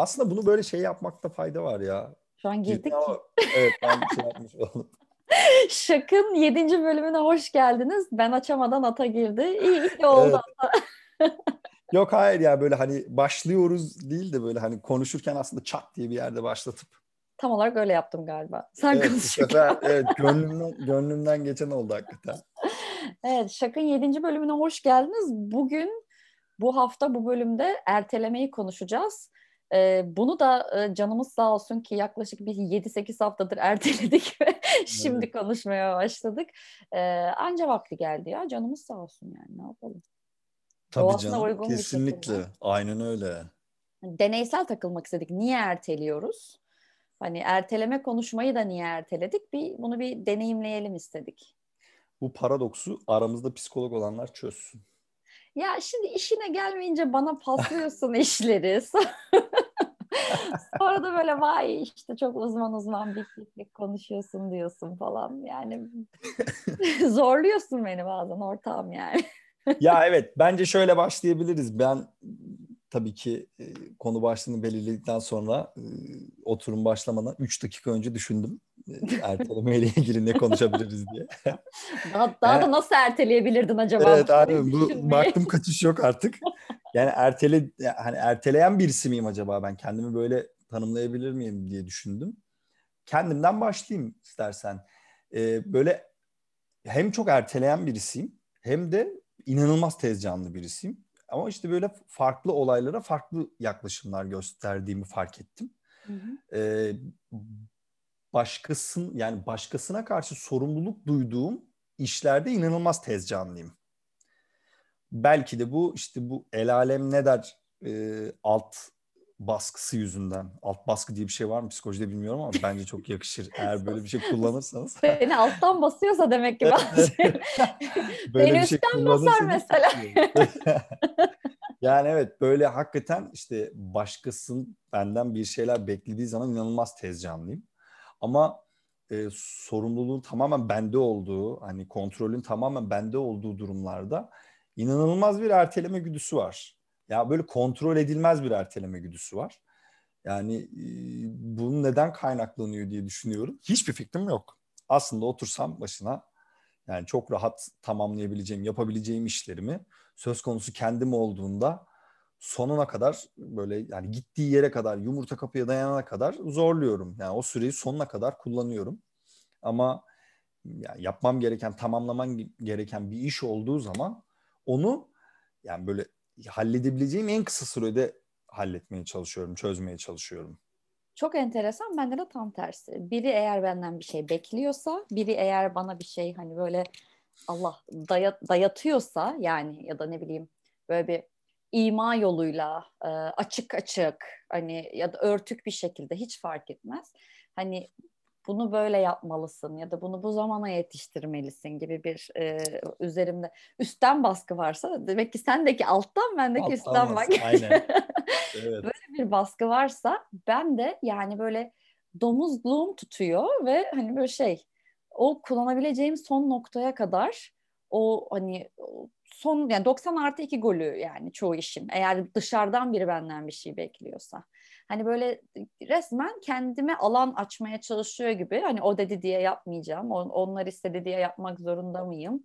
Aslında bunu böyle şey yapmakta fayda var ya. Şu an girdik. Ama, evet ben şey yapmış oldum. Şak'ın 7. bölümüne hoş geldiniz. Ben açamadan ata girdi. İyi, iyi oldu Evet. Yok hayır ya böyle hani başlıyoruz değil de böyle hani konuşurken aslında çat diye bir yerde başlatıp. Tam olarak öyle yaptım galiba. Sen Evet konuşurken. evet, gönlümden, gönlümden geçen oldu hakikaten. Evet, Şak'ın 7. bölümüne hoş geldiniz. Bugün, bu hafta bu bölümde ertelemeyi konuşacağız. Ee, bunu da e, canımız sağ olsun ki yaklaşık bir 7-8 haftadır erteledik ve şimdi konuşmaya başladık. Ee, anca vakti geldi ya, canımız sağ olsun yani ne yapalım. Tabii Doğasına canım uygun kesinlikle. Aynen öyle. Deneysel takılmak istedik. Niye erteliyoruz? Hani erteleme konuşmayı da niye erteledik? Bir, bunu bir deneyimleyelim istedik. Bu paradoksu aramızda psikolog olanlar çözsün. Ya şimdi işine gelmeyince bana paslıyorsun işleri. Sonra da böyle vay işte çok uzman uzman bir fikri konuşuyorsun diyorsun falan. Yani zorluyorsun beni bazen ortağım yani. ya evet bence şöyle başlayabiliriz. Ben tabii ki e, konu başlığını belirledikten sonra e, oturum başlamadan 3 dakika önce düşündüm. E, ertelemeyle ilgili ne konuşabiliriz diye. Daha, daha da nasıl erteleyebilirdin acaba? evet abi bu baktım kaçış yok artık. Yani ertele hani erteleyen birisi miyim acaba ben kendimi böyle tanımlayabilir miyim diye düşündüm. Kendimden başlayayım istersen. E, böyle hem çok erteleyen birisiyim hem de inanılmaz tez canlı birisiyim. Ama işte böyle farklı olaylara farklı yaklaşımlar gösterdiğimi fark ettim. Hı hı. Ee, başkasın yani başkasına karşı sorumluluk duyduğum işlerde inanılmaz tez canlıyım. Belki de bu işte bu el alem ne der e, alt baskısı yüzünden. Alt baskı diye bir şey var mı psikolojide bilmiyorum ama bence çok yakışır. Eğer böyle bir şey kullanırsanız. Seni alttan basıyorsa demek ki bazı. Böyle Beni şey üstten basar kullanırsanız- mesela. yani evet böyle hakikaten işte başkasının benden bir şeyler beklediği zaman inanılmaz tez canlıyım. Ama e, sorumluluğun tamamen bende olduğu, hani kontrolün tamamen bende olduğu durumlarda inanılmaz bir erteleme güdüsü var. Ya böyle kontrol edilmez bir erteleme güdüsü var. Yani e, bunun neden kaynaklanıyor diye düşünüyorum. Hiçbir fikrim yok. Aslında otursam başına yani çok rahat tamamlayabileceğim, yapabileceğim işlerimi söz konusu kendim olduğunda sonuna kadar böyle yani gittiği yere kadar yumurta kapıya dayanana kadar zorluyorum. Yani o süreyi sonuna kadar kullanıyorum. Ama yani yapmam gereken, tamamlamam gereken bir iş olduğu zaman onu yani böyle halledebileceğim en kısa sürede halletmeye çalışıyorum, çözmeye çalışıyorum. Çok enteresan. Bende de tam tersi. Biri eğer benden bir şey bekliyorsa, biri eğer bana bir şey hani böyle Allah daya- dayatıyorsa yani ya da ne bileyim böyle bir ima yoluyla e, açık açık hani ya da örtük bir şekilde hiç fark etmez. Hani bunu böyle yapmalısın ya da bunu bu zamana yetiştirmelisin gibi bir e, üzerimde üstten baskı varsa demek ki sendeki alttan bendeki Alttan üstten bak. aynen. Evet. bir baskı varsa ben de yani böyle domuzluğum tutuyor ve hani böyle şey o kullanabileceğim son noktaya kadar o hani o son yani 90 artı 2 golü yani çoğu işim eğer dışarıdan biri benden bir şey bekliyorsa. Hani böyle resmen kendime alan açmaya çalışıyor gibi hani o dedi diye yapmayacağım on- onlar istedi diye yapmak zorunda mıyım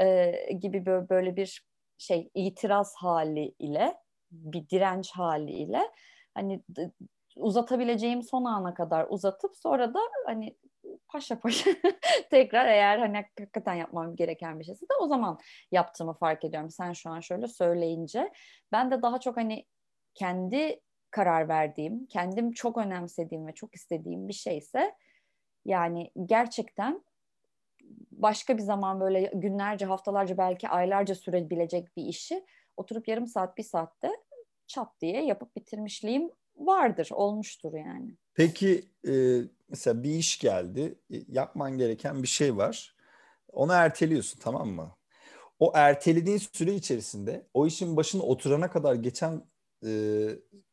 Ee, gibi böyle, böyle bir şey itiraz hali ile bir direnç haliyle hani d- uzatabileceğim son ana kadar uzatıp sonra da hani paşa paşa tekrar eğer hani hakikaten yapmam gereken bir şeyse de o zaman yaptığımı fark ediyorum. Sen şu an şöyle söyleyince ben de daha çok hani kendi karar verdiğim, kendim çok önemsediğim ve çok istediğim bir şeyse yani gerçekten başka bir zaman böyle günlerce, haftalarca belki aylarca sürebilecek bir işi oturup yarım saat, bir saatte çat diye yapıp bitirmişliğim vardır, olmuştur yani. Peki e, mesela bir iş geldi, e, yapman gereken bir şey var. Onu erteliyorsun tamam mı? O ertelediğin süre içerisinde o işin başına oturana kadar geçen e,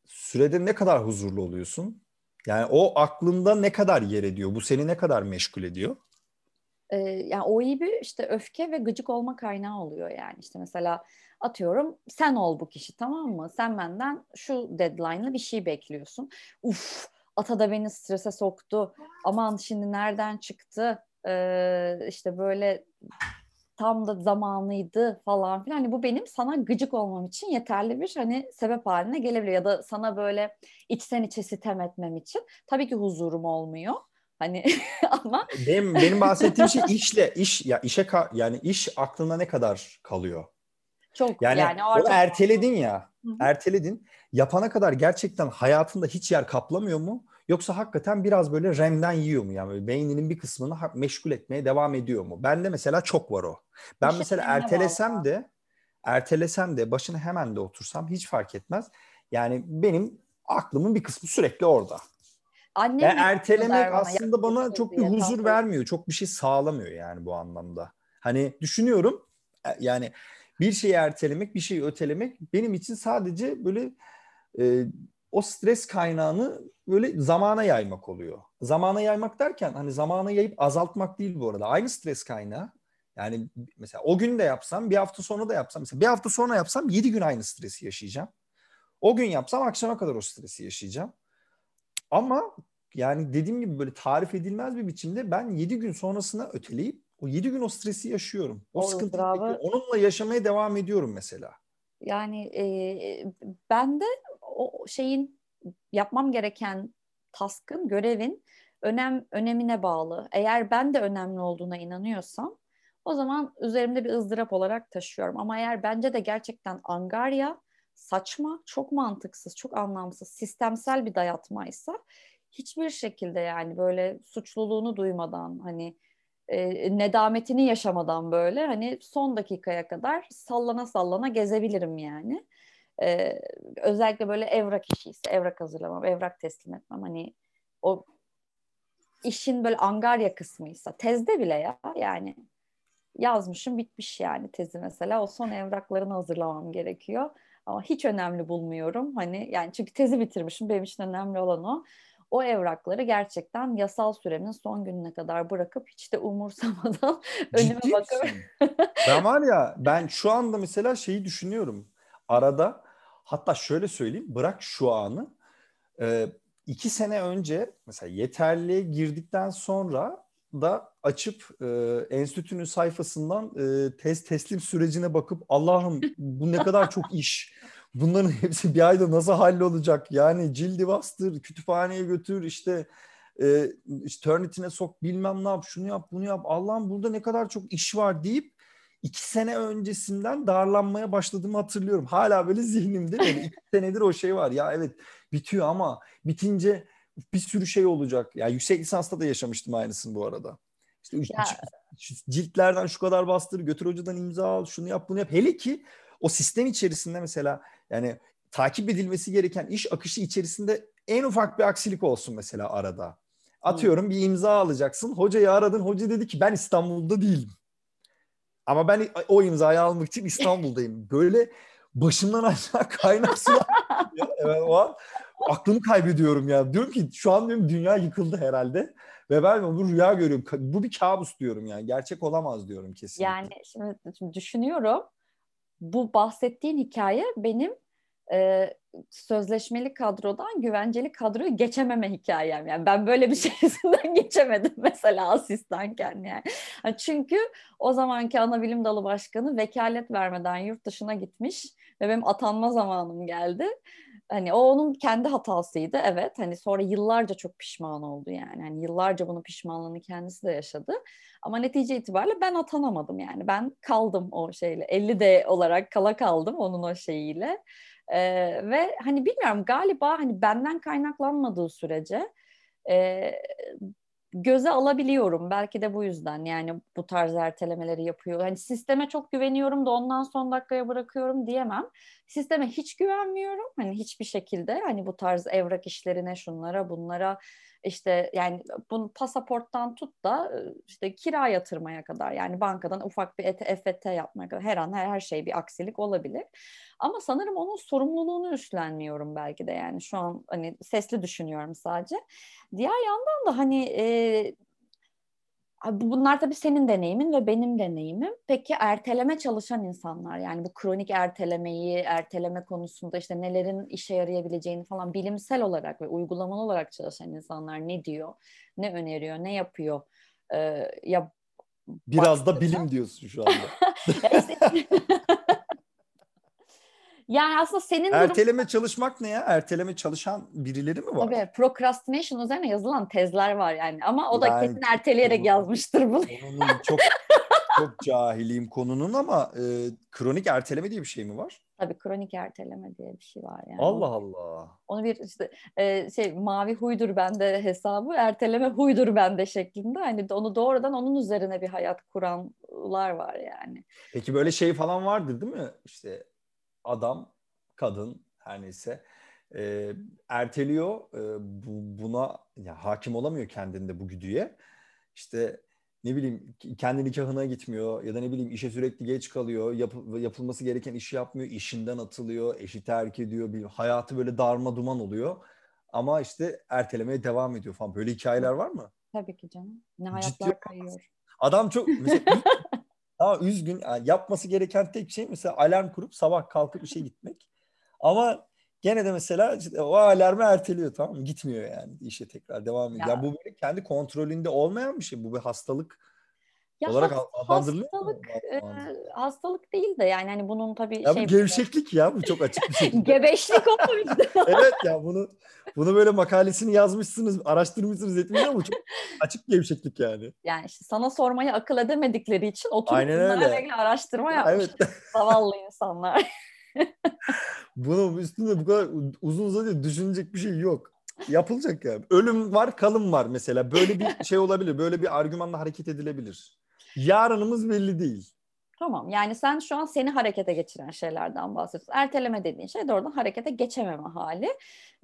sürede ne kadar huzurlu oluyorsun? Yani o aklında ne kadar yer ediyor? Bu seni ne kadar meşgul ediyor? e, yani o iyi bir işte öfke ve gıcık olma kaynağı oluyor yani işte mesela atıyorum sen ol bu kişi tamam mı? Sen benden şu deadline'la bir şey bekliyorsun. Uf ata da beni strese soktu. Aman şimdi nereden çıktı? Ee, işte böyle tam da zamanıydı falan filan. Hani bu benim sana gıcık olmam için yeterli bir hani sebep haline gelebilir ya da sana böyle içten içe sitem etmem için. Tabii ki huzurum olmuyor. Hani ama benim benim bahsettiğim şey işle iş ya işe yani iş aklında ne kadar kalıyor? Çok yani, yani onu erteledin ya. Hı-hı. Erteledin. Yapana kadar gerçekten hayatında hiç yer kaplamıyor mu? Yoksa hakikaten biraz böyle RAM'den yiyor mu? Yani böyle beyninin bir kısmını meşgul etmeye devam ediyor mu? Bende mesela çok var o. Ben mesela ertelesem de ertelesem de başına hemen de otursam hiç fark etmez. Yani benim aklımın bir kısmı sürekli orada. Annem yani ertelemek bana, aslında bana çok bir huzur vermiyor. Çok bir şey sağlamıyor yani bu anlamda. Hani düşünüyorum e, yani bir şeyi ertelemek, bir şeyi ötelemek benim için sadece böyle e, o stres kaynağını böyle zamana yaymak oluyor. Zamana yaymak derken hani zamana yayıp azaltmak değil bu arada. Aynı stres kaynağı. Yani mesela o gün de yapsam, bir hafta sonra da yapsam, mesela bir hafta sonra yapsam yedi gün aynı stresi yaşayacağım. O gün yapsam akşama kadar o stresi yaşayacağım. Ama yani dediğim gibi böyle tarif edilmez bir biçimde ben yedi gün sonrasına öteleyip o yedi gün o stresi yaşıyorum. O, o sıkıntıyı onunla yaşamaya devam ediyorum mesela. Yani e, ben de o şeyin yapmam gereken taskın, görevin önem önemine bağlı. Eğer ben de önemli olduğuna inanıyorsam o zaman üzerimde bir ızdırap olarak taşıyorum. Ama eğer bence de gerçekten angarya, saçma, çok mantıksız, çok anlamsız, sistemsel bir dayatmaysa hiçbir şekilde yani böyle suçluluğunu duymadan hani e, nedametini yaşamadan böyle hani son dakikaya kadar sallana sallana gezebilirim yani. E, özellikle böyle evrak işi evrak hazırlamam, evrak teslim etmem. Hani o işin böyle angarya kısmıysa tezde bile ya yani yazmışım bitmiş yani tezi mesela o son evraklarını hazırlamam gerekiyor ama hiç önemli bulmuyorum hani yani çünkü tezi bitirmişim benim için önemli olan o o evrakları gerçekten yasal süremin son gününe kadar bırakıp hiç de umursamadan önüme bakıp ben var ya ben şu anda mesela şeyi düşünüyorum arada hatta şöyle söyleyeyim bırak şu anı e, iki sene önce mesela yeterliğe girdikten sonra da açıp e, enstitünün sayfasından e, test teslim sürecine bakıp Allah'ım bu ne kadar çok iş. Bunların hepsi bir ayda nasıl hallolacak? Yani cildi bastır, kütüphaneye götür, işte e, işte Turnitin'e sok bilmem ne yap, şunu yap, bunu yap. Allah'ım burada ne kadar çok iş var deyip iki sene öncesinden darlanmaya başladığımı hatırlıyorum. Hala böyle zihnimde böyle iki senedir o şey var. Ya evet bitiyor ama bitince bir sürü şey olacak. Ya yüksek lisansta da yaşamıştım aynısını bu arada. İşte ya. ciltlerden şu kadar bastır, götür hocadan imza al, şunu yap, bunu yap. Hele ki o sistem içerisinde mesela yani takip edilmesi gereken iş akışı içerisinde en ufak bir aksilik olsun mesela arada. Atıyorum bir imza alacaksın. Hocayı aradın. Hoca dedi ki ben İstanbul'da değilim. Ama ben o imzayı almak için İstanbul'dayım. Böyle başımdan aşağı kaynak sular. evet, o an aklımı kaybediyorum ya. Diyorum ki şu an diyorum dünya yıkıldı herhalde. Ve ben bu rüya görüyorum. Bu bir kabus diyorum yani. Gerçek olamaz diyorum kesinlikle. Yani şimdi düşünüyorum. Bu bahsettiğin hikaye benim e, sözleşmeli kadrodan güvenceli kadroya geçememe hikayem. Yani ben böyle bir şeysinden geçemedim mesela asistanken yani. Çünkü o zamanki ana bilim dalı başkanı vekalet vermeden yurt dışına gitmiş ve benim atanma zamanım geldi. Hani o onun kendi hatasıydı evet. Hani sonra yıllarca çok pişman oldu yani. Hani yıllarca bunun pişmanlığını kendisi de yaşadı. Ama netice itibariyle ben atanamadım yani. Ben kaldım o şeyle. 50 de olarak kala kaldım onun o şeyiyle. Ee, ve hani bilmiyorum galiba hani benden kaynaklanmadığı sürece e, göze alabiliyorum. Belki de bu yüzden yani bu tarz ertelemeleri yapıyor. Hani sisteme çok güveniyorum da ondan son dakikaya bırakıyorum diyemem. Sisteme hiç güvenmiyorum. Hani hiçbir şekilde hani bu tarz evrak işlerine şunlara bunlara işte yani bunu pasaporttan tut da işte kira yatırmaya kadar yani bankadan ufak bir EFT yapmaya kadar her an her, her şey bir aksilik olabilir. Ama sanırım onun sorumluluğunu üstlenmiyorum belki de yani şu an hani sesli düşünüyorum sadece. Diğer yandan da hani e, Bunlar tabii senin deneyimin ve benim deneyimim. Peki erteleme çalışan insanlar yani bu kronik ertelemeyi, erteleme konusunda işte nelerin işe yarayabileceğini falan bilimsel olarak ve uygulamalı olarak çalışan insanlar ne diyor, ne öneriyor, ne yapıyor? Ee, ya Biraz da bilim diyorsun şu anda. Yani aslında senin erteleme durum... çalışmak ne ya? Erteleme çalışan birileri mi var? Tabii procrastination üzerine yazılan tezler var yani ama o da yani, kesin erteleyerek konunun, yazmıştır bunu. Konunun çok çok cahiliyim konunun ama e, kronik erteleme diye bir şey mi var? Tabii kronik erteleme diye bir şey var yani. Allah Allah. Onu bir işte e, şey mavi huydur bende hesabı, erteleme huydur bende şeklinde. Hani onu doğrudan onun üzerine bir hayat kuranlar var yani. Peki böyle şey falan vardır değil mi? İşte adam, kadın her neyse e, erteliyor. E, bu, buna ya, hakim olamıyor kendinde bu güdüye. İşte ne bileyim kendi nikahına gitmiyor ya da ne bileyim işe sürekli geç kalıyor. Yap, yapılması gereken işi yapmıyor. işinden atılıyor. Eşi terk ediyor. Bir, hayatı böyle darma duman oluyor. Ama işte ertelemeye devam ediyor falan. Böyle hikayeler var mı? Tabii ki canım. Ne hayatlar Ciddi kayıyor. Adam çok mesela Ama üzgün. Yani yapması gereken tek şey mesela alarm kurup sabah kalkıp işe gitmek. Ama gene de mesela işte o alarmı erteliyor tamam mı? Gitmiyor yani işe tekrar devam ediyor. Ya. Yani bu böyle kendi kontrolünde olmayan bir şey. Bu bir hastalık ya olarak adlandırılıyor hastalık, e, hastalık değil de yani hani bunun tabii ya şey... Bu gevşeklik ya bu çok açık bir şekilde. Gebeşlik o evet ya bunu bunu böyle makalesini yazmışsınız, araştırmışsınız etmiyor ama çok açık gevşeklik yani. Yani işte sana sormayı akıl edemedikleri için oturup Aynen bunlarla ilgili araştırma yapmışlar. Evet. Zavallı insanlar. Bunun üstünde bu kadar uzun uzadıya düşünecek bir şey yok. Yapılacak yani. Ölüm var, kalım var mesela. Böyle bir şey olabilir. Böyle bir argümanla hareket edilebilir. Yarınımız belli değil. Tamam yani sen şu an seni harekete geçiren şeylerden bahsediyorsun. Erteleme dediğin şey doğrudan harekete geçememe hali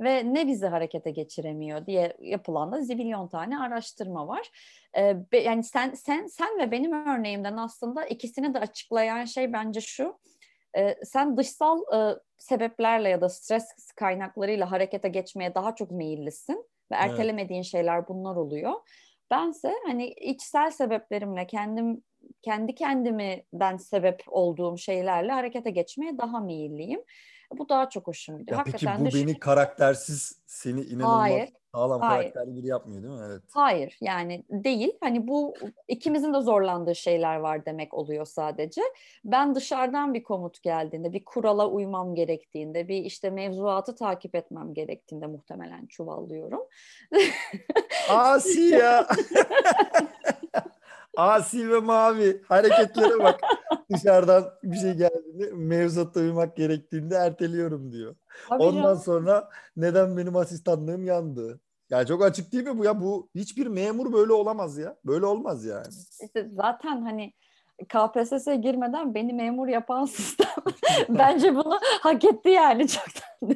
ve ne bizi harekete geçiremiyor diye yapılan da zibilyon tane araştırma var. Ee, yani sen sen sen ve benim örneğimden aslında ikisini de açıklayan şey bence şu. Ee, sen dışsal e, sebeplerle ya da stres kaynaklarıyla harekete geçmeye daha çok meyillisin ve ertelemediğin evet. şeyler bunlar oluyor. Bense hani içsel sebeplerimle kendim kendi kendimden sebep olduğum şeylerle harekete geçmeye daha meyilliyim. Bu daha çok hoşuma gidiyor. Ya Hakikaten peki bu beni şu... karaktersiz seni inanılmaz hayır, sağlam hayır. karakterli biri yapmıyor değil mi? Evet. Hayır yani değil. Hani bu ikimizin de zorlandığı şeyler var demek oluyor sadece. Ben dışarıdan bir komut geldiğinde, bir kurala uymam gerektiğinde, bir işte mevzuatı takip etmem gerektiğinde muhtemelen çuvallıyorum. Asi ya. Asi ve mavi hareketlere bak. Dışarıdan bir şey geldiğinde mevzuatta uymak gerektiğinde erteliyorum diyor. Tabii Ondan canım. sonra neden benim asistanlığım yandı? Ya çok açık değil mi bu ya? Bu hiçbir memur böyle olamaz ya. Böyle olmaz yani. İşte zaten hani KPSS'ye girmeden beni memur yapan sistem bence bunu hak etti yani çoktan.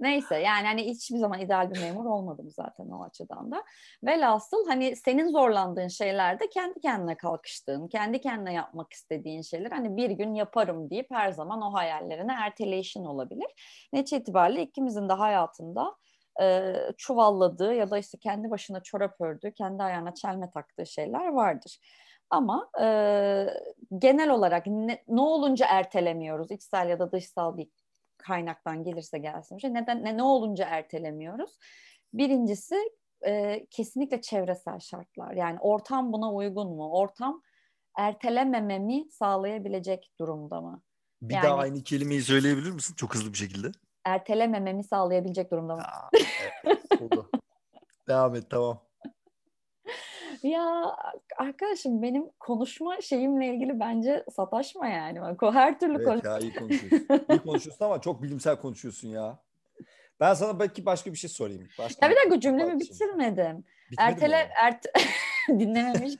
Neyse yani hani hiçbir zaman ideal bir memur olmadım zaten o açıdan da. Velhasıl hani senin zorlandığın şeylerde kendi kendine kalkıştığın, kendi kendine yapmak istediğin şeyler hani bir gün yaparım deyip her zaman o hayallerine erteleyişin olabilir. Netice itibariyle ikimizin de hayatında e, çuvalladığı ya da işte kendi başına çorap ördüğü, kendi ayağına çelme taktığı şeyler vardır. Ama e, genel olarak ne, ne olunca ertelemiyoruz? İçsel ya da dışsal bir kaynaktan gelirse gelsin. Şey, neden ne, ne olunca ertelemiyoruz? Birincisi e, kesinlikle çevresel şartlar. Yani ortam buna uygun mu? Ortam ertelemememi sağlayabilecek durumda mı? Bir yani, daha aynı kelimeyi söyleyebilir misin çok hızlı bir şekilde? Ertelemememi sağlayabilecek durumda mı? Aa, evet. Devam et tamam. Ya arkadaşım benim konuşma şeyimle ilgili bence sataşma yani. Her türlü evet, konuş. ya iyi konuşuyorsun. iyi konuşuyorsun ama çok bilimsel konuşuyorsun ya. Ben sana belki başka bir şey sorayım. Başka ya bir dakika cümlemi bitirmedim. Ertele, ert dinlememiş.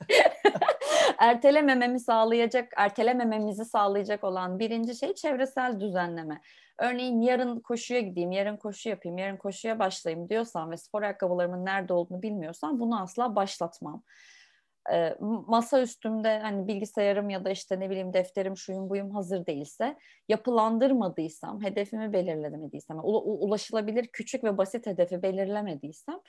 ertelemememi sağlayacak, ertelemememizi sağlayacak olan birinci şey çevresel düzenleme. Örneğin yarın koşuya gideyim, yarın koşu yapayım, yarın koşuya başlayayım diyorsan ve spor ayakkabılarımın nerede olduğunu bilmiyorsan bunu asla başlatmam. E, masa üstümde hani bilgisayarım ya da işte ne bileyim defterim şuyum buyum hazır değilse yapılandırmadıysam hedefimi belirlemediysem ulaşılabilir küçük ve basit hedefi belirlemediysem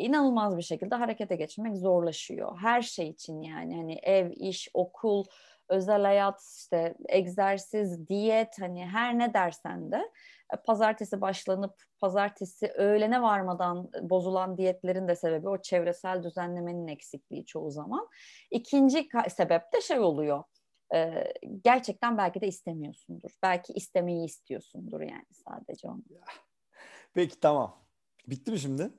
inanılmaz bir şekilde harekete geçmek zorlaşıyor. Her şey için yani hani ev, iş, okul, özel hayat, işte egzersiz, diyet hani her ne dersen de e, pazartesi başlanıp pazartesi öğlene varmadan bozulan diyetlerin de sebebi o çevresel düzenlemenin eksikliği çoğu zaman. İkinci sebep de şey oluyor. E, gerçekten belki de istemiyorsundur. Belki istemeyi istiyorsundur yani sadece onu. Peki tamam. Bitti mi şimdi?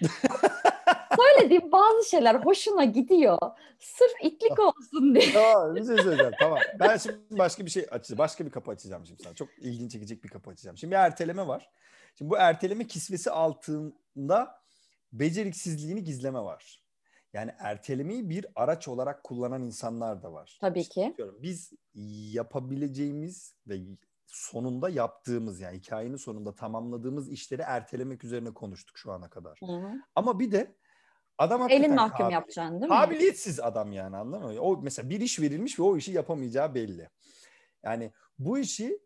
söylediğim bazı şeyler hoşuna gidiyor. Sırf itlik olsun diye. tamam bir şey söyleyeceğim tamam. Ben şimdi başka bir şey açacağım. Başka bir kapı açacağım şimdi sana. Çok ilginç çekecek bir kapı açacağım. Şimdi bir erteleme var. Şimdi bu erteleme kisvesi altında beceriksizliğini gizleme var. Yani ertelemeyi bir araç olarak kullanan insanlar da var. Tabii ki. Biz yapabileceğimiz ve sonunda yaptığımız yani hikayenin sonunda tamamladığımız işleri ertelemek üzerine konuştuk şu ana kadar. Hı hı. Ama bir de Adam Elin mahkum kabil- yapacaksın değil mi? Kabiliyetsiz adam yani anladın mı? O mesela bir iş verilmiş ve o işi yapamayacağı belli. Yani bu işi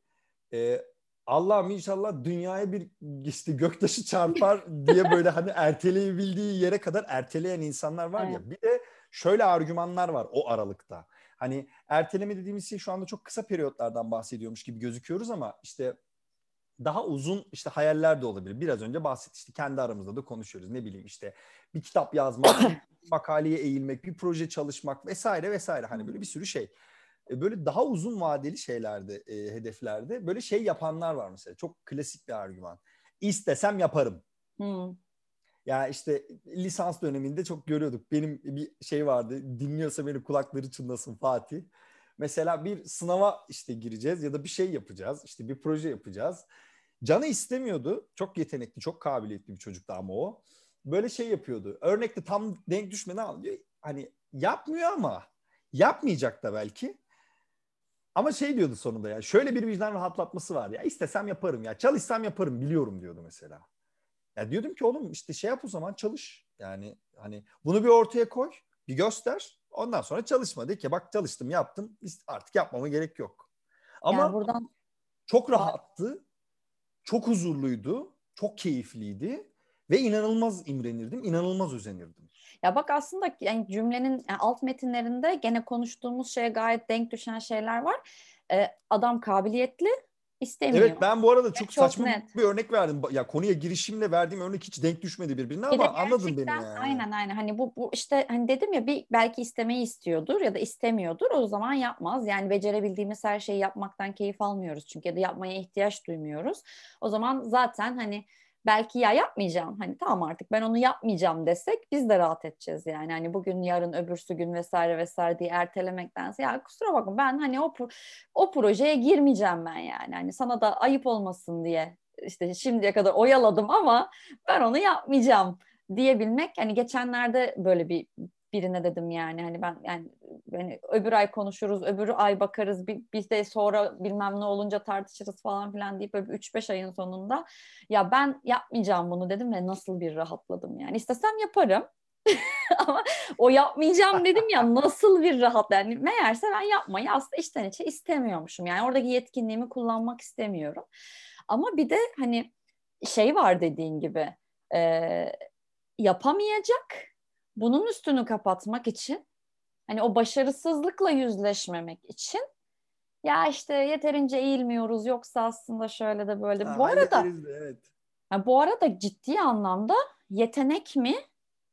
e, Allah'ım inşallah dünyaya bir işte göktaşı çarpar diye böyle hani erteleyebildiği yere kadar erteleyen insanlar var ya. Evet. Bir de şöyle argümanlar var o aralıkta. Hani erteleme dediğimiz şey şu anda çok kısa periyotlardan bahsediyormuş gibi gözüküyoruz ama işte daha uzun işte hayaller de olabilir. Biraz önce bahsettik işte kendi aramızda da konuşuyoruz. Ne bileyim işte bir kitap yazmak, makaleye eğilmek, bir proje çalışmak vesaire vesaire. Hani böyle bir sürü şey. E, böyle daha uzun vadeli şeylerde, e, hedeflerde böyle şey yapanlar var mesela. Çok klasik bir argüman. İstesem yaparım. Hmm. Ya işte lisans döneminde çok görüyorduk. Benim bir şey vardı. Dinliyorsa beni kulakları çınlasın Fatih. Mesela bir sınava işte gireceğiz ya da bir şey yapacağız. İşte bir proje yapacağız. Canı istemiyordu. Çok yetenekli, çok kabiliyetli bir çocuktu ama o. Böyle şey yapıyordu. Örnekte tam denk düşmeden alıyor. Hani yapmıyor ama yapmayacak da belki. Ama şey diyordu sonunda ya şöyle bir vicdan rahatlatması var ya istesem yaparım ya çalışsam yaparım biliyorum diyordu mesela. Ya diyordum ki oğlum işte şey yap o zaman çalış. Yani hani bunu bir ortaya koy bir göster ondan sonra çalışma de ki bak çalıştım yaptım artık yapmama gerek yok. Ama yani buradan çok rahattı çok huzurluydu, çok keyifliydi ve inanılmaz imrenirdim, inanılmaz özenirdim. Ya bak aslında yani cümlenin yani alt metinlerinde gene konuştuğumuz şeye gayet denk düşen şeyler var. Ee, adam kabiliyetli istemiyor. Evet ben bu arada çok, çok saçma net. bir örnek verdim. Ya konuya girişimle verdiğim örnek hiç denk düşmedi birbirine ama anladın beni yani. Aynen aynen hani bu, bu işte hani dedim ya bir belki istemeyi istiyordur ya da istemiyordur o zaman yapmaz. Yani becerebildiğimiz her şeyi yapmaktan keyif almıyoruz çünkü ya da yapmaya ihtiyaç duymuyoruz. O zaman zaten hani belki ya yapmayacağım hani tamam artık ben onu yapmayacağım desek biz de rahat edeceğiz yani. Hani bugün yarın öbürsü gün vesaire vesaire diye ertelemektense ya kusura bakma ben hani o o projeye girmeyeceğim ben yani. Hani sana da ayıp olmasın diye işte şimdiye kadar oyaladım ama ben onu yapmayacağım diyebilmek hani geçenlerde böyle bir birine dedim yani hani ben yani hani öbür ay konuşuruz, öbür ay bakarız, bir, bir de sonra bilmem ne olunca tartışırız falan filan deyip böyle 3-5 ayın sonunda ya ben yapmayacağım bunu dedim ve nasıl bir rahatladım yani. istesem yaparım ama o yapmayacağım dedim ya nasıl bir rahat yani meğerse ben yapmayı aslında içten içe istemiyormuşum. Yani oradaki yetkinliğimi kullanmak istemiyorum. Ama bir de hani şey var dediğin gibi e, yapamayacak bunun üstünü kapatmak için hani o başarısızlıkla yüzleşmemek için ya işte yeterince eğilmiyoruz yoksa aslında şöyle de böyle. Ha, bu arada de, evet. Yani bu arada ciddi anlamda yetenek mi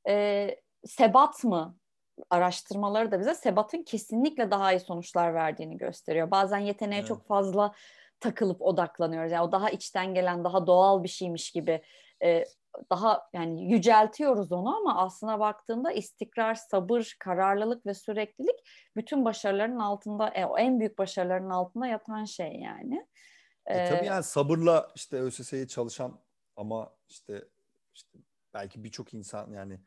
e, sebat mı araştırmaları da bize sebatın kesinlikle daha iyi sonuçlar verdiğini gösteriyor. Bazen yeteneğe evet. çok fazla takılıp odaklanıyoruz. Yani o daha içten gelen, daha doğal bir şeymiş gibi e, daha yani yüceltiyoruz onu ama aslına baktığında istikrar, sabır, kararlılık ve süreklilik bütün başarıların altında, e, o en büyük başarıların altında yatan şey yani. E, ee, tabii yani sabırla işte ÖSS'ye çalışan ama işte işte belki birçok insan yani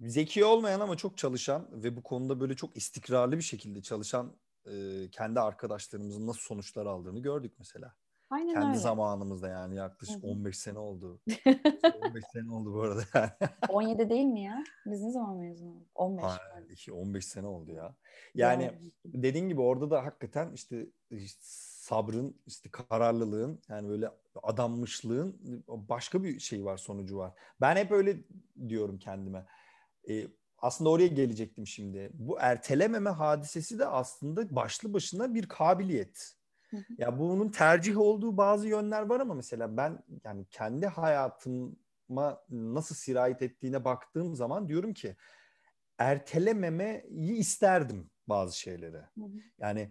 zeki olmayan ama çok çalışan ve bu konuda böyle çok istikrarlı bir şekilde çalışan e, kendi arkadaşlarımızın nasıl sonuçlar aldığını gördük mesela. Aynen Kendi öyle. zamanımızda yani yaklaşık Hı-hı. 15 sene oldu. 15 sene oldu bu arada yani. 17 değil mi ya? Biz ne zaman mezun olduk? 15. Ha, 15 sene oldu ya. Yani, yani dediğin gibi orada da hakikaten işte sabrın, işte kararlılığın yani böyle adanmışlığın başka bir şey var sonucu var. Ben hep öyle diyorum kendime. E, aslında oraya gelecektim şimdi. Bu ertelememe hadisesi de aslında başlı başına bir kabiliyet. Ya bunun tercih olduğu bazı yönler var ama mesela ben yani kendi hayatıma nasıl sirayet ettiğine baktığım zaman diyorum ki ertelememeyi isterdim bazı şeyleri. Yani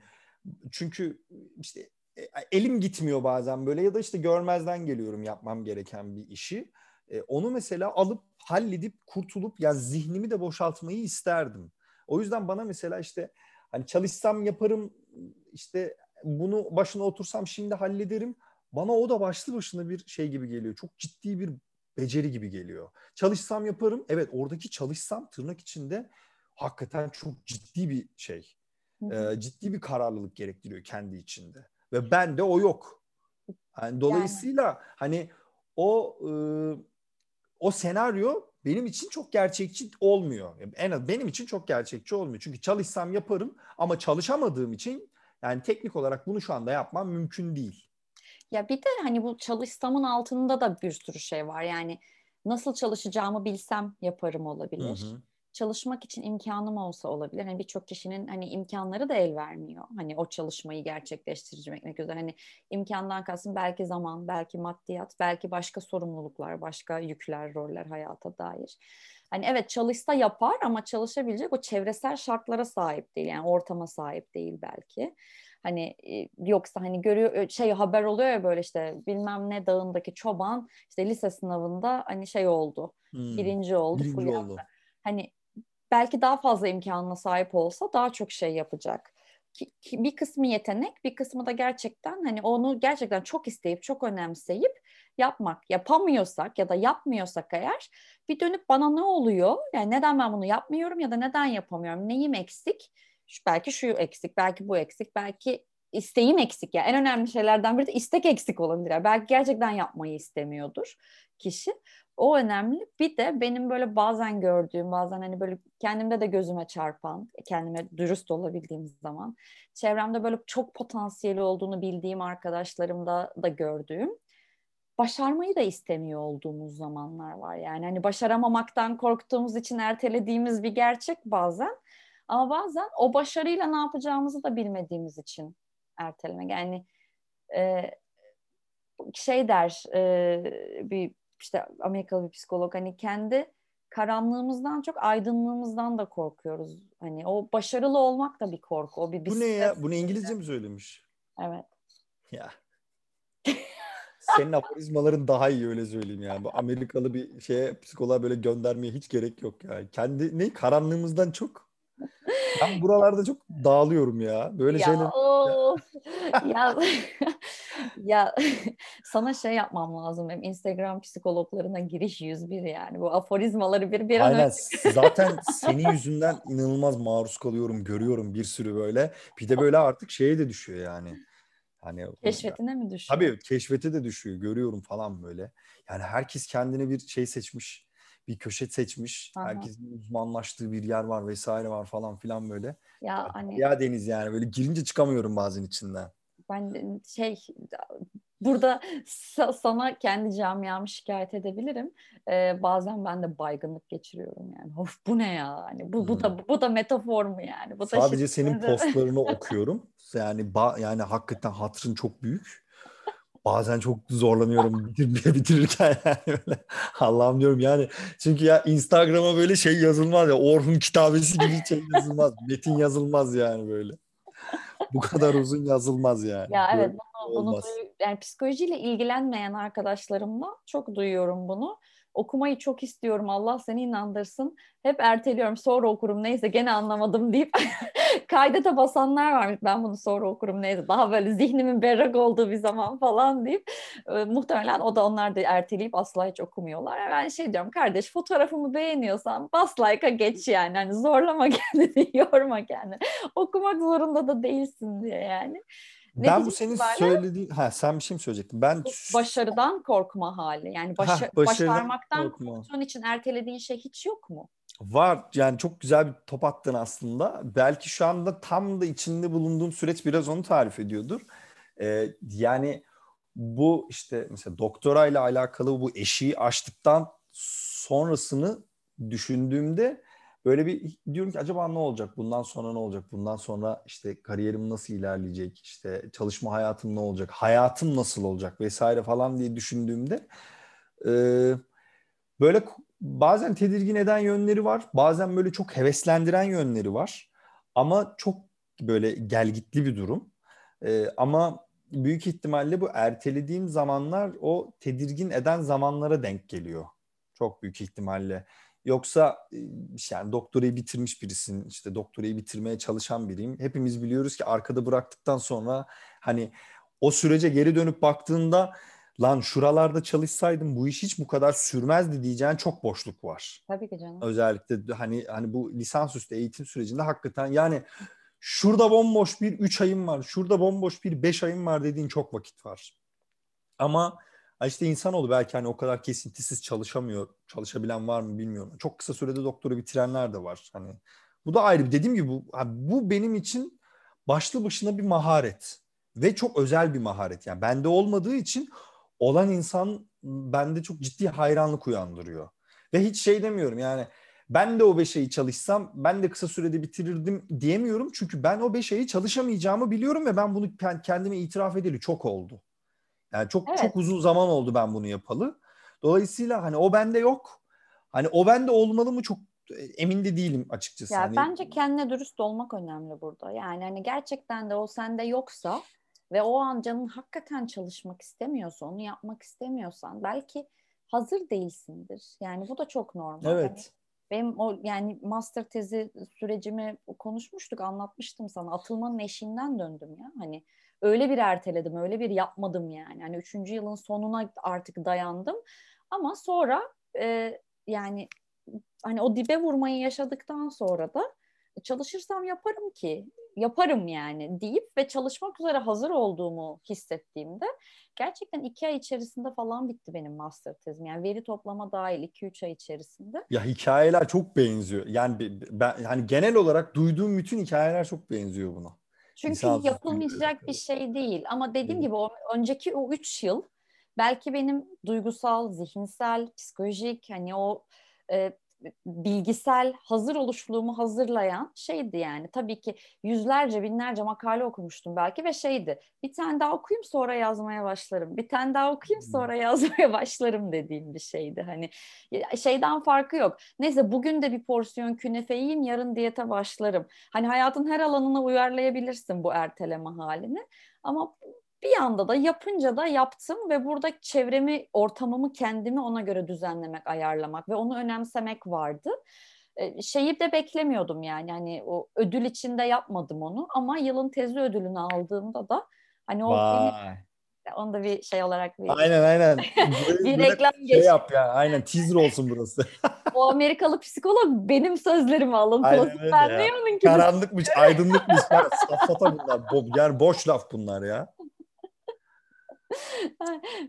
çünkü işte e, elim gitmiyor bazen böyle ya da işte görmezden geliyorum yapmam gereken bir işi. E, onu mesela alıp halledip kurtulup yani zihnimi de boşaltmayı isterdim. O yüzden bana mesela işte hani çalışsam yaparım işte bunu başına otursam şimdi hallederim. Bana o da başlı başına bir şey gibi geliyor. Çok ciddi bir beceri gibi geliyor. Çalışsam yaparım. Evet oradaki çalışsam tırnak içinde hakikaten çok ciddi bir şey. E, ciddi bir kararlılık gerektiriyor kendi içinde. Ve bende o yok. Yani dolayısıyla yani. hani o e, o senaryo benim için çok gerçekçi olmuyor. En az benim için çok gerçekçi olmuyor. Çünkü çalışsam yaparım ama çalışamadığım için yani teknik olarak bunu şu anda yapmam mümkün değil. Ya bir de hani bu çalışsamın altında da bir sürü şey var. Yani nasıl çalışacağımı bilsem yaparım olabilir. Hı hı çalışmak için imkanım olsa olabilir. Hani birçok kişinin hani imkanları da el vermiyor. Hani o çalışmayı gerçekleştirmek üzere. Hani imkandan kalsın belki zaman, belki maddiyat, belki başka sorumluluklar, başka yükler, roller hayata dair. Hani evet çalışsa yapar ama çalışabilecek o çevresel şartlara sahip değil. Yani ortama sahip değil belki. Hani yoksa hani görüyor şey haber oluyor ya böyle işte bilmem ne dağındaki çoban işte lise sınavında hani şey oldu. Hmm, birinci oldu. Birinci oldu. Hani belki daha fazla imkanına sahip olsa daha çok şey yapacak. Bir kısmı yetenek, bir kısmı da gerçekten hani onu gerçekten çok isteyip çok önemseyip yapmak. Yapamıyorsak ya da yapmıyorsak eğer bir dönüp bana ne oluyor? Yani neden ben bunu yapmıyorum ya da neden yapamıyorum? Neyim eksik? Şu, belki şu eksik, belki bu eksik, belki isteğim eksik. Yani en önemli şeylerden biri de istek eksik olabilir. Belki gerçekten yapmayı istemiyordur kişi. O önemli. Bir de benim böyle bazen gördüğüm, bazen hani böyle kendimde de gözüme çarpan, kendime dürüst olabildiğim zaman, çevremde böyle çok potansiyeli olduğunu bildiğim arkadaşlarımda da gördüğüm, başarmayı da istemiyor olduğumuz zamanlar var. Yani hani başaramamaktan korktuğumuz için ertelediğimiz bir gerçek bazen. Ama bazen o başarıyla ne yapacağımızı da bilmediğimiz için ertelemek. Yani e, şey der e, bir işte Amerikalı bir psikolog hani kendi karanlığımızdan çok aydınlığımızdan da korkuyoruz. Hani o başarılı olmak da bir korku. O bir Bu ne ya? Bunu İngilizce mi söylemiş? Evet. Ya. Senin aforizmaların daha iyi öyle söyleyeyim yani. Bu Amerikalı bir şeye psikoloğa böyle göndermeye hiç gerek yok yani. Kendi ne karanlığımızdan çok ben buralarda çok dağılıyorum ya. Böyle ya, şeyler. Of. ya ya sana şey yapmam lazım. Benim Instagram psikologlarına giriş 101 yani. Bu aforizmaları bir bir an Aynen. önce. Zaten senin yüzünden inanılmaz maruz kalıyorum, görüyorum bir sürü böyle. Bir de böyle artık şeye de düşüyor yani. Hani keşfetine mi düşüyor? Tabii keşfete de düşüyor. Görüyorum falan böyle. Yani herkes kendine bir şey seçmiş bir köşe seçmiş. Aha. Herkesin uzmanlaştığı bir yer var vesaire var falan filan böyle. Ya hani ya deniz yani böyle girince çıkamıyorum bazen içinden. Ben şey burada sana kendi camiamı şikayet edebilirim. Ee, bazen ben de baygınlık geçiriyorum yani. Of bu ne ya? Hani bu bu hmm. da bu da metafor mu yani? Bu Sadece da senin postlarını okuyorum. Yani ba, yani hakikaten hatırın çok büyük bazen çok zorlanıyorum bitir, bitirirken yani böyle. Allah'ım diyorum yani. Çünkü ya Instagram'a böyle şey yazılmaz ya. Orhun kitabesi gibi şey yazılmaz. Metin yazılmaz yani böyle. Bu kadar uzun yazılmaz yani. Ya evet bunu, bunu yani psikolojiyle ilgilenmeyen arkadaşlarımla çok duyuyorum bunu okumayı çok istiyorum Allah seni inandırsın. Hep erteliyorum sonra okurum neyse gene anlamadım deyip kaydete basanlar varmış. Ben bunu sonra okurum neyse daha böyle zihnimin berrak olduğu bir zaman falan deyip e, muhtemelen o da onlar da erteleyip asla hiç okumuyorlar. Ben şey diyorum kardeş fotoğrafımı beğeniyorsan bas like'a geç yani. Hani zorlama kendini yorma kendini. Okumak zorunda da değilsin diye yani. Ne ben bu senin söylediğin ha sen bir şey mi söyleyecektin? Ben başarıdan korkma hali. Yani başa, ha, başarmaktan korkma. korktuğun için ertelediğin şey hiç yok mu? Var yani çok güzel bir top attın aslında. Belki şu anda tam da içinde bulunduğum süreç biraz onu tarif ediyordur. Ee, yani bu işte mesela doktorayla alakalı bu eşiği aştıktan sonrasını düşündüğümde böyle bir diyorum ki acaba ne olacak? Bundan sonra ne olacak? Bundan sonra işte kariyerim nasıl ilerleyecek? İşte çalışma hayatım ne olacak? Hayatım nasıl olacak vesaire falan diye düşündüğümde e, böyle bazen tedirgin eden yönleri var. Bazen böyle çok heveslendiren yönleri var. Ama çok böyle gelgitli bir durum. E, ama büyük ihtimalle bu ertelediğim zamanlar o tedirgin eden zamanlara denk geliyor. Çok büyük ihtimalle. Yoksa yani doktorayı bitirmiş birisin, işte doktorayı bitirmeye çalışan biriyim. Hepimiz biliyoruz ki arkada bıraktıktan sonra hani o sürece geri dönüp baktığında lan şuralarda çalışsaydım bu iş hiç bu kadar sürmezdi diyeceğin çok boşluk var. Tabii ki canım. Özellikle hani hani bu lisansüstü eğitim sürecinde hakikaten yani şurada bomboş bir 3 ayım var, şurada bomboş bir 5 ayım var dediğin çok vakit var. Ama işte insanoğlu belki hani o kadar kesintisiz çalışamıyor. Çalışabilen var mı bilmiyorum. Çok kısa sürede doktora bitirenler de var. Hani bu da ayrı. Dediğim gibi bu, bu benim için başlı başına bir maharet. Ve çok özel bir maharet. Yani bende olmadığı için olan insan bende çok ciddi hayranlık uyandırıyor. Ve hiç şey demiyorum yani ben de o beş ayı çalışsam ben de kısa sürede bitirirdim diyemiyorum. Çünkü ben o beş ayı çalışamayacağımı biliyorum ve ben bunu kendime itiraf edeli çok oldu. Yani çok evet. çok uzun zaman oldu ben bunu yapalı. Dolayısıyla hani o bende yok. Hani o bende olmalı mı çok emin de değilim açıkçası. Ya hani... bence kendine dürüst olmak önemli burada. Yani hani gerçekten de o sende yoksa ve o an canın hakikaten çalışmak istemiyorsa, onu yapmak istemiyorsan belki hazır değilsindir. Yani bu da çok normal. Evet. Hani benim o yani master tezi sürecimi konuşmuştuk, anlatmıştım sana. Atılmanın eşiğinden döndüm ya. Hani öyle bir erteledim, öyle bir yapmadım yani. Hani üçüncü yılın sonuna artık dayandım. Ama sonra e, yani hani o dibe vurmayı yaşadıktan sonra da çalışırsam yaparım ki yaparım yani deyip ve çalışmak üzere hazır olduğumu hissettiğimde gerçekten iki ay içerisinde falan bitti benim master tezim. Yani veri toplama dahil iki üç ay içerisinde. Ya hikayeler çok benziyor. Yani ben hani genel olarak duyduğum bütün hikayeler çok benziyor buna. Çünkü İnsan yapılmayacak bir şey değil. Ama dediğim gibi o önceki o üç yıl belki benim duygusal, zihinsel, psikolojik hani o e, bilgisel hazır oluşluğumu hazırlayan şeydi yani. Tabii ki yüzlerce binlerce makale okumuştum belki ve şeydi. Bir tane daha okuyayım sonra yazmaya başlarım. Bir tane daha okuyayım sonra yazmaya başlarım dediğim bir şeydi. Hani şeyden farkı yok. Neyse bugün de bir porsiyon künefe yiyeyim yarın diyete başlarım. Hani hayatın her alanına uyarlayabilirsin bu erteleme halini. Ama bir yanda da yapınca da yaptım ve burada çevremi, ortamımı, kendimi ona göre düzenlemek, ayarlamak ve onu önemsemek vardı. Ee, şeyi de beklemiyordum yani hani o ödül içinde yapmadım onu ama yılın tezi ödülünü aldığımda da hani o Vay. onu da bir şey olarak bir Aynen aynen. bir reklam şey geç. yap ya. Aynen teaser olsun burası. o Amerikalı psikolog benim sözlerimi alıntıladı. Ben ne onun ki? Karanlıkmış, aydınlıkmış. Safsata bunlar. Bo yani boş laf bunlar ya.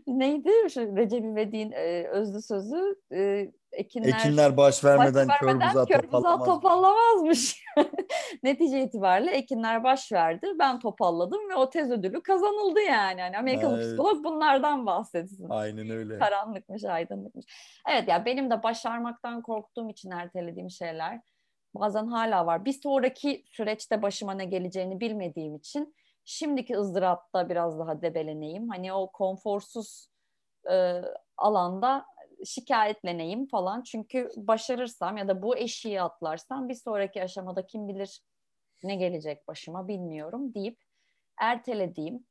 Neydi şu Recep İvedik'in e, özlü sözü? E, ekinler, ekinler baş vermeden, baş vermeden kör buzağı topallamaz. topallamazmış. Netice itibariyle ekinler baş verdi. Ben topalladım ve o tez ödülü kazanıldı yani. yani Amerikalı evet. psikolog bunlardan bahsetsin. Aynen öyle. Karanlıkmış, aydınlıkmış. Evet ya yani benim de başarmaktan korktuğum için ertelediğim şeyler bazen hala var. Bir sonraki süreçte başıma ne geleceğini bilmediğim için şimdiki ızdırapta biraz daha debeleneyim. Hani o konforsuz e, alanda şikayetleneyim falan. Çünkü başarırsam ya da bu eşiği atlarsam bir sonraki aşamada kim bilir ne gelecek başıma bilmiyorum deyip ertelediğim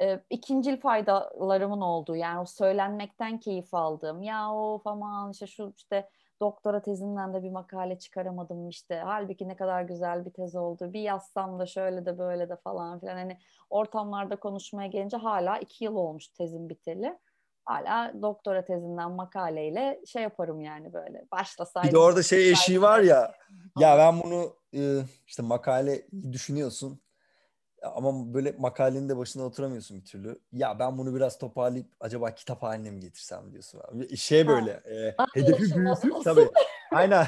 e, ikincil faydalarımın olduğu yani o söylenmekten keyif aldığım ya o aman işte şu işte doktora tezinden de bir makale çıkaramadım işte. Halbuki ne kadar güzel bir tez oldu. Bir yazsam da şöyle de böyle de falan filan. Hani ortamlarda konuşmaya gelince hala iki yıl olmuş tezim biteli. Hala doktora tezinden makaleyle şey yaparım yani böyle başlasaydım. Bir de orada şey eşiği var ya. Ya ben bunu e, işte makale düşünüyorsun. Ama böyle makalenin de başına oturamıyorsun bir türlü. Ya ben bunu biraz toparlayıp acaba kitap haline mi getirsem diyorsun. Şey böyle e, hedefi büyütüp tabii. Aynen.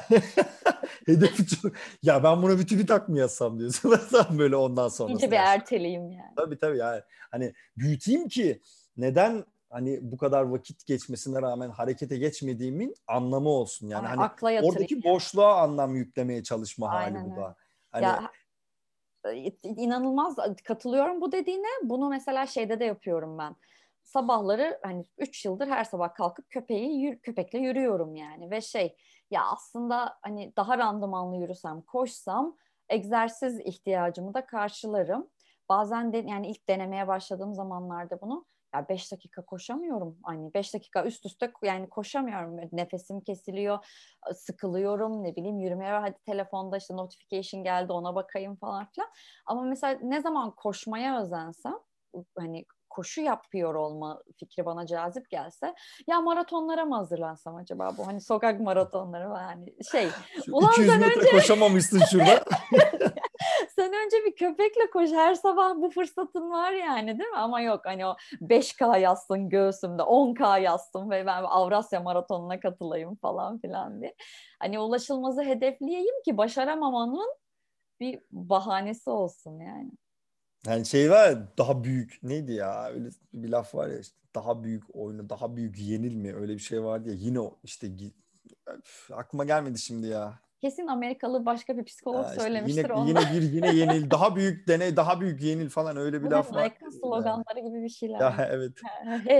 hedefi çok. Ya ben buna bir TÜBİTAK mı yazsam diyorsun. böyle ondan sonra. İyice bir erteleyeyim yani. Tabii tabii yani. Hani büyüteyim ki neden hani bu kadar vakit geçmesine rağmen harekete geçmediğimin anlamı olsun. Yani Ay, hani oradaki yani. boşluğa anlam yüklemeye çalışma Aynen hali bu da. Hani ya, inanılmaz katılıyorum bu dediğine. Bunu mesela şeyde de yapıyorum ben. Sabahları hani 3 yıldır her sabah kalkıp köpeği köpekle yürüyorum yani ve şey ya aslında hani daha randımanlı yürüsem, koşsam egzersiz ihtiyacımı da karşılarım. Bazen de yani ilk denemeye başladığım zamanlarda bunu ya 5 dakika koşamıyorum. Hani 5 dakika üst üste yani koşamıyorum. Nefesim kesiliyor, sıkılıyorum, ne bileyim yürümeye hadi telefonda işte notification geldi ona bakayım falan filan. Ama mesela ne zaman koşmaya özensem hani koşu yapıyor olma fikri bana cazip gelse ya maratonlara mı hazırlansam acaba bu hani sokak maratonları yani şey Şu ulan 200 metre önce... koşamamışsın şurada sen önce bir köpekle koş. Her sabah bu fırsatın var yani değil mi? Ama yok hani o 5K yazsın göğsümde 10K yazsın ve ben Avrasya maratonuna katılayım falan filan diye. Hani ulaşılmazı hedefleyeyim ki başaramamanın bir bahanesi olsun yani. Yani şey var daha büyük neydi ya? Öyle bir laf var ya işte daha büyük oyunu daha büyük yenil mi öyle bir şey vardı ya. Yine işte öf, aklıma gelmedi şimdi ya. Kesin Amerikalı başka bir psikolog işte söylemiştir yine, onu. Yine bir yine yenil daha büyük deney daha büyük yenil falan öyle bir Bu laf var. Amerikan sloganları yani. gibi bir şeyler. Ya evet.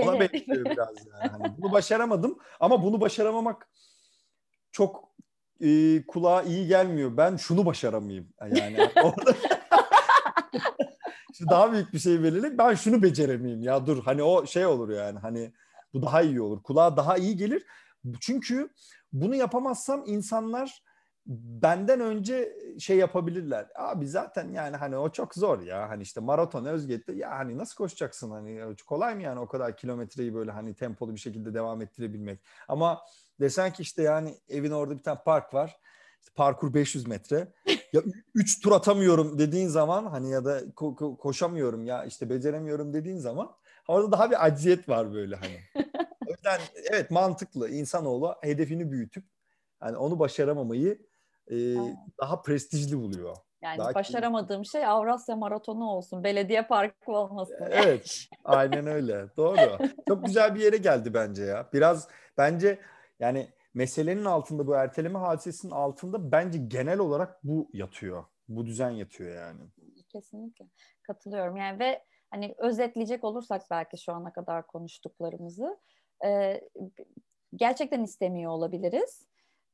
Ona benziyor biraz yani. Hani bunu başaramadım ama bunu başaramamak çok e, kulağa iyi gelmiyor. Ben şunu başaramayayım. Yani orada işte daha büyük bir şey belirle. Ben şunu beceremeyeyim ya dur. Hani o şey olur yani. Hani bu daha iyi olur. Kulağa daha iyi gelir. Çünkü bunu yapamazsam insanlar benden önce şey yapabilirler. Abi zaten yani hani o çok zor ya. Hani işte maraton Özget'te ya hani nasıl koşacaksın hani kolay mı yani o kadar kilometreyi böyle hani tempolu bir şekilde devam ettirebilmek. Ama desen ki işte yani evin orada bir tane park var parkur 500 metre. Ya 3 tur atamıyorum dediğin zaman hani ya da ko- ko- koşamıyorum ya işte beceremiyorum dediğin zaman orada daha bir acziyet var böyle hani. o yüzden evet mantıklı insanoğlu hedefini büyütüp hani onu başaramamayı e, daha prestijli buluyor. Yani daha başaramadığım ki... şey Avrasya Maratonu olsun, belediye parkı olmasın. Evet, aynen öyle. Doğru. Çok güzel bir yere geldi bence ya. Biraz bence yani meselenin altında bu erteleme hadisesinin altında bence genel olarak bu yatıyor. Bu düzen yatıyor yani. Kesinlikle katılıyorum. Yani ve hani özetleyecek olursak belki şu ana kadar konuştuklarımızı e, gerçekten istemiyor olabiliriz.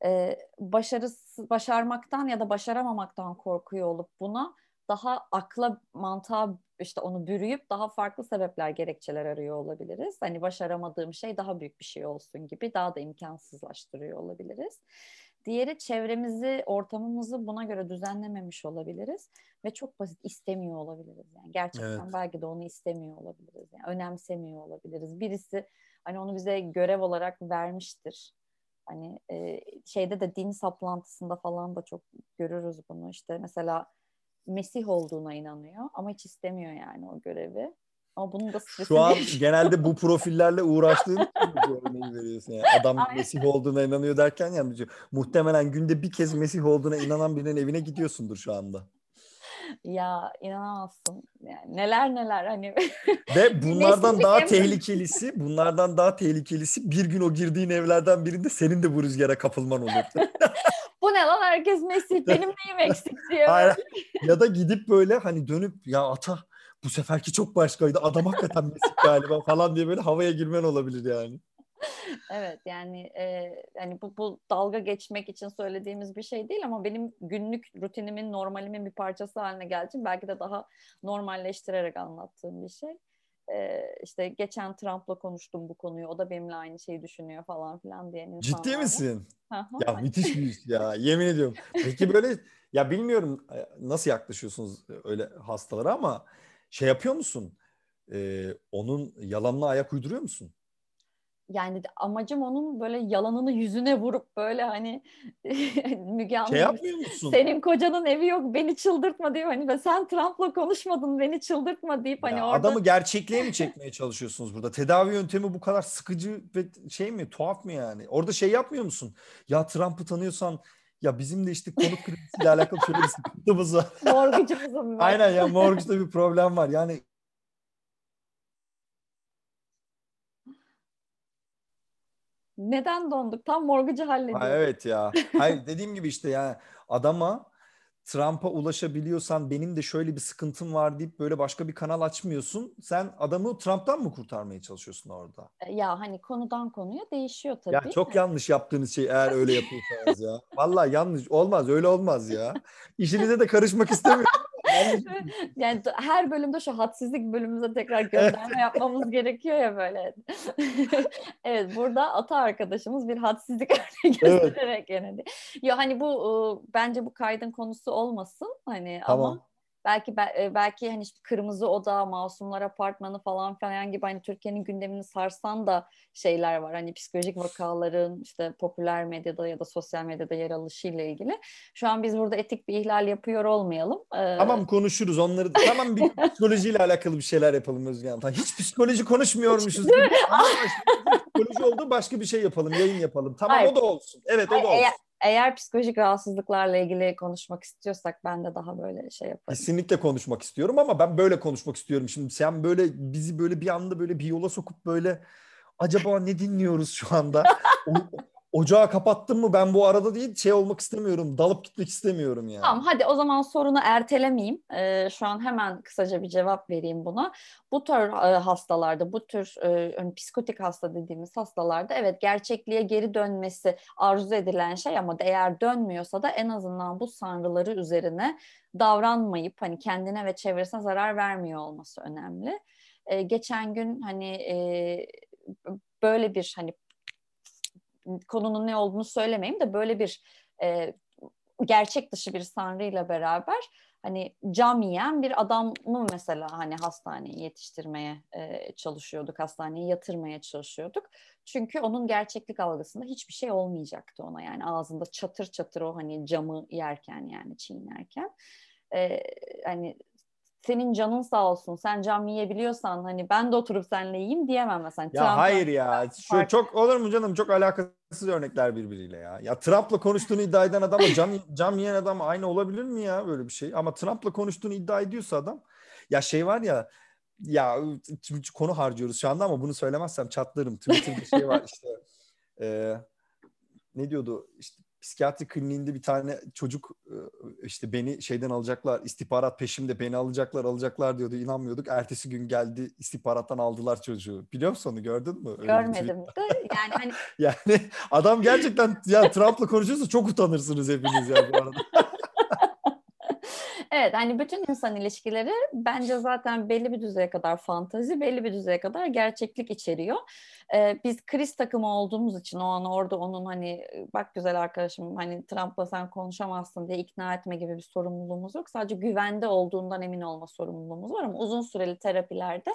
E, başarısı, başarmaktan ya da başaramamaktan korkuyor olup buna daha akla mantığa işte onu bürüyüp daha farklı sebepler, gerekçeler arıyor olabiliriz. Hani başaramadığım şey daha büyük bir şey olsun gibi daha da imkansızlaştırıyor olabiliriz. Diğeri çevremizi, ortamımızı buna göre düzenlememiş olabiliriz ve çok basit istemiyor olabiliriz. Yani gerçekten evet. belki de onu istemiyor olabiliriz. Yani önemsemiyor olabiliriz. Birisi hani onu bize görev olarak vermiştir. Hani e, şeyde de din saplantısında falan da çok görürüz bunu. İşte mesela Mesih olduğuna inanıyor ama hiç istemiyor yani o görevi. Ama bunun da stresi Şu an genelde bu profillerle uğraştığın örneği veriyorsun. Yani adam Aynen. Mesih olduğuna inanıyor derken yani muhtemelen günde bir kez Mesih olduğuna inanan birinin evine gidiyorsundur şu anda. Ya inanamazsın. Yani neler neler hani. Ve bunlardan daha tehlikelisi, bunlardan daha tehlikelisi bir gün o girdiğin evlerden birinde senin de bu rüzgara kapılman olur. bu ne lan herkes Mesih benim neyim eksik diye. ya da gidip böyle hani dönüp ya ata bu seferki çok başkaydı adam hakikaten Mesih galiba falan diye böyle havaya girmen olabilir yani. evet yani e, yani bu, bu dalga geçmek için söylediğimiz bir şey değil ama benim günlük rutinimin normalimin bir parçası haline geldi. Belki de daha normalleştirerek anlattığım bir şey. Ee, işte geçen Trump'la konuştum bu konuyu. O da benimle aynı şeyi düşünüyor falan filan diye. Ciddi misin? ya müthiş bir iş ya. Yemin ediyorum. Peki böyle ya bilmiyorum e, nasıl yaklaşıyorsunuz öyle hastalara ama şey yapıyor musun? Ee, onun yalanına ayak uyduruyor musun? Yani amacım onun böyle yalanını yüzüne vurup böyle hani Müge Anlı şey yapmıyor musun? Senin kocanın evi yok beni çıldırtma diyor hani ve sen Trump'la konuşmadın beni çıldırtma deyip hani ya orada adamı gerçekliğe mi çekmeye çalışıyorsunuz burada? Tedavi yöntemi bu kadar sıkıcı ve şey mi tuhaf mı yani? Orada şey yapmıyor musun? Ya Trump'ı tanıyorsan ya bizim de işte konut kredisiyle alakalı şöyle bir sıkıntımız var. Morgıcımızın var. Aynen ya morgıçta bir problem var. Yani Neden donduk? Tam morgıcı hallediyor. Ha, evet ya. Hayır dediğim gibi işte yani adama Trump'a ulaşabiliyorsan benim de şöyle bir sıkıntım var deyip böyle başka bir kanal açmıyorsun. Sen adamı Trump'tan mı kurtarmaya çalışıyorsun orada? E, ya hani konudan konuya değişiyor tabii. Ya çok yanlış yaptığınız şey eğer öyle yapıyorsanız ya. Vallahi yanlış olmaz öyle olmaz ya. İşinize de karışmak istemiyorum. Yani her bölümde şu hadsizlik bölümümüze tekrar gönderme yapmamız gerekiyor ya böyle. evet burada ata arkadaşımız bir hadsizlik örneği göstererek evet. yani. Ya hani bu bence bu kaydın konusu olmasın hani tamam. ama belki e, belki hani işte Kırmızı Oda, Masumlar Apartmanı falan falan gibi hani Türkiye'nin gündemini sarsan da şeyler var. Hani psikolojik vakaların işte popüler medyada ya da sosyal medyada yer alışıyla ilgili. Şu an biz burada etik bir ihlal yapıyor olmayalım. Ee... Tamam konuşuruz onları. tamam bir psikolojiyle alakalı bir şeyler yapalım Özge Hanım. Hiç psikoloji konuşmuyormuşuz. psikoloji oldu başka bir şey yapalım, yayın yapalım. Tamam Hayır. o da olsun. Evet o da olsun. Eğer, eğer psikolojik rahatsızlıklarla ilgili konuşmak istiyorsak ben de daha böyle şey yaparım. Kesinlikle konuşmak istiyorum ama ben böyle konuşmak istiyorum. Şimdi sen böyle bizi böyle bir anda böyle bir yola sokup böyle acaba ne dinliyoruz şu anda? ocağı kapattım mı ben bu arada değil şey olmak istemiyorum. Dalıp gitmek istemiyorum yani. Tamam hadi o zaman sorunu ertelemeyeyim. Ee, şu an hemen kısaca bir cevap vereyim buna. Bu tür e, hastalarda, bu tür e, hani psikotik hasta dediğimiz hastalarda evet gerçekliğe geri dönmesi arzu edilen şey ama eğer dönmüyorsa da en azından bu sanrıları üzerine davranmayıp hani kendine ve çevresine zarar vermiyor olması önemli. Ee, geçen gün hani e, böyle bir hani konunun ne olduğunu söylemeyeyim de böyle bir e, gerçek dışı bir sanrıyla beraber hani cam yiyen bir adamı mesela hani hastaneye yetiştirmeye e, çalışıyorduk, hastaneye yatırmaya çalışıyorduk. Çünkü onun gerçeklik algısında hiçbir şey olmayacaktı ona yani ağzında çatır çatır o hani camı yerken yani çiğnerken. E, hani senin canın sağ olsun sen cam yiyebiliyorsan hani ben de oturup seninle yiyeyim diyemem mesela. Ya Trump'la hayır ya şu farklı. çok olur mu canım çok alakasız örnekler birbiriyle ya. Ya Trump'la konuştuğunu iddia eden adamla cam, cam yiyen adam aynı olabilir mi ya böyle bir şey? Ama Trump'la konuştuğunu iddia ediyorsa adam ya şey var ya ya konu harcıyoruz şu anda ama bunu söylemezsem çatlarım. Twitter'da şey var işte e, ne diyordu işte psikiyatri kliniğinde bir tane çocuk e, işte beni şeyden alacaklar istihbarat peşimde beni alacaklar alacaklar diyordu inanmıyorduk. Ertesi gün geldi istihbarattan aldılar çocuğu. Biliyor musun onu gördün mü? Öyle Görmedim de yani hani yani adam gerçekten ya Trump'la konuşuyorsa çok utanırsınız hepiniz ya bu arada. Evet hani bütün insan ilişkileri bence zaten belli bir düzeye kadar fantazi, belli bir düzeye kadar gerçeklik içeriyor. Ee, biz kriz takımı olduğumuz için o an orada onun hani bak güzel arkadaşım hani Trump'la sen konuşamazsın diye ikna etme gibi bir sorumluluğumuz yok. Sadece güvende olduğundan emin olma sorumluluğumuz var ama uzun süreli terapilerde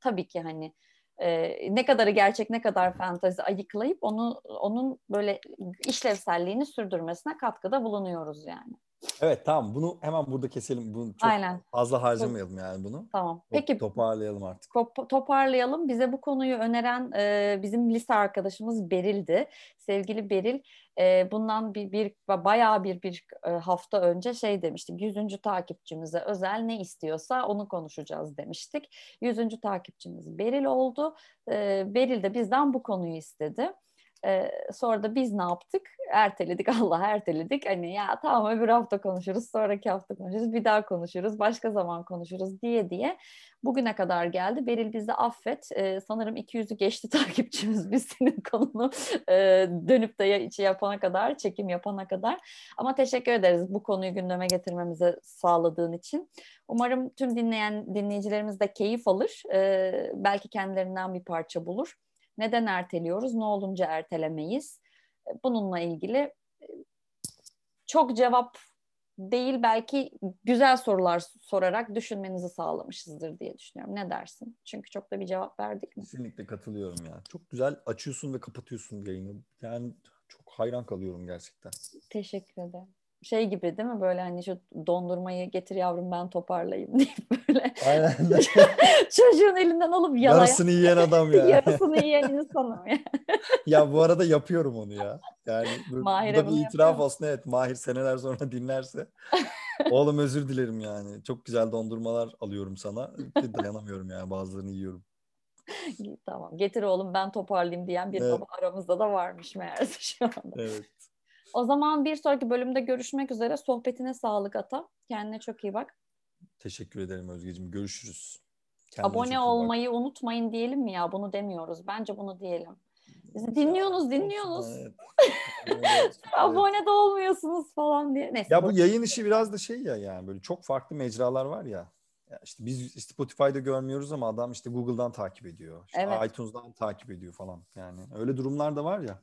tabii ki hani e, ne kadarı gerçek ne kadar fantazi ayıklayıp onu onun böyle işlevselliğini sürdürmesine katkıda bulunuyoruz yani. Evet tamam bunu hemen burada keselim. Bunu çok Aynen. fazla harcamayalım yani bunu. Tamam. Peki toparlayalım artık. Toparlayalım. Bize bu konuyu öneren e, bizim lise arkadaşımız Beril'di. Sevgili Beril e, bundan bir, bir bayağı bir bir e, hafta önce şey demiştik. Yüzüncü takipçimize özel ne istiyorsa onu konuşacağız demiştik. Yüzüncü takipçimiz Beril oldu. E, Beril de bizden bu konuyu istedi. Ee, sonra da biz ne yaptık? Erteledik, Allah erteledik. Hani ya tamam öbür hafta konuşuruz, sonraki hafta konuşuruz, bir daha konuşuruz, başka zaman konuşuruz diye diye bugüne kadar geldi. Beril bizi affet. Ee, sanırım 200'ü geçti takipçimiz biz senin konunu e, dönüp de içi yapana kadar, çekim yapana kadar. Ama teşekkür ederiz bu konuyu gündeme getirmemize sağladığın için. Umarım tüm dinleyen dinleyicilerimiz de keyif alır. Ee, belki kendilerinden bir parça bulur. Neden erteliyoruz? Ne olunca ertelemeyiz? Bununla ilgili e, çok cevap değil belki güzel sorular sorarak düşünmenizi sağlamışızdır diye düşünüyorum. Ne dersin? Çünkü çok da bir cevap verdik mi? Kesinlikle katılıyorum ya. Çok güzel açıyorsun ve kapatıyorsun yayını. Yani çok hayran kalıyorum gerçekten. Teşekkür ederim. Şey gibi değil mi böyle hani şu dondurmayı getir yavrum ben toparlayayım deyip böyle Aynen. çocuğun elinden alıp yalayan. Yarısını yiyen adam ya. Yarısını yiyen insanım ya. ya bu arada yapıyorum onu ya. Yani bu, bu da bir itiraf olsun. Evet Mahir seneler sonra dinlerse. Oğlum özür dilerim yani. Çok güzel dondurmalar alıyorum sana. Dayanamıyorum yani bazılarını yiyorum. tamam getir oğlum ben toparlayayım diyen bir Evet. baba aramızda da varmış meğerse şu anda. Evet. O zaman bir sonraki bölümde görüşmek üzere. Sohbetine sağlık Ata. Kendine çok iyi bak. Teşekkür ederim Özgeciğim. Görüşürüz. Kendine Abone bak. olmayı unutmayın diyelim mi ya? Bunu demiyoruz. Bence bunu diyelim. Bizi dinliyorsunuz, dinliyorsunuz. Evet. Evet. Abone de olmuyorsunuz falan diye. Neyse. Ya bu yayın işi biraz da şey ya yani böyle çok farklı mecralar var ya. Ya işte biz Spotify'da görmüyoruz ama adam işte Google'dan takip ediyor. İşte Evet. iTunes'dan takip ediyor falan. Yani öyle durumlar da var ya.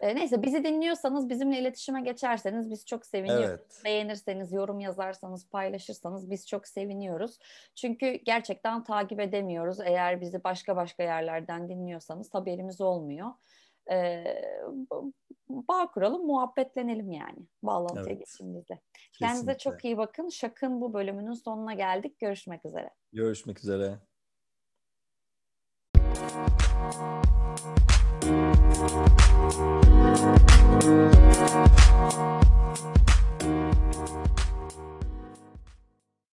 E, neyse bizi dinliyorsanız bizimle iletişime geçerseniz biz çok seviniyoruz. Evet. Beğenirseniz, yorum yazarsanız, paylaşırsanız biz çok seviniyoruz. Çünkü gerçekten takip edemiyoruz. Eğer bizi başka başka yerlerden dinliyorsanız haberimiz olmuyor. Ee, bağ kuralım, muhabbetlenelim yani. Bağlantıya Evet. geçin bizle. Kendinize çok iyi bakın. Şak'ın bu bölümünün sonuna geldik. Görüşmek üzere. Görüşmek üzere. Thank you.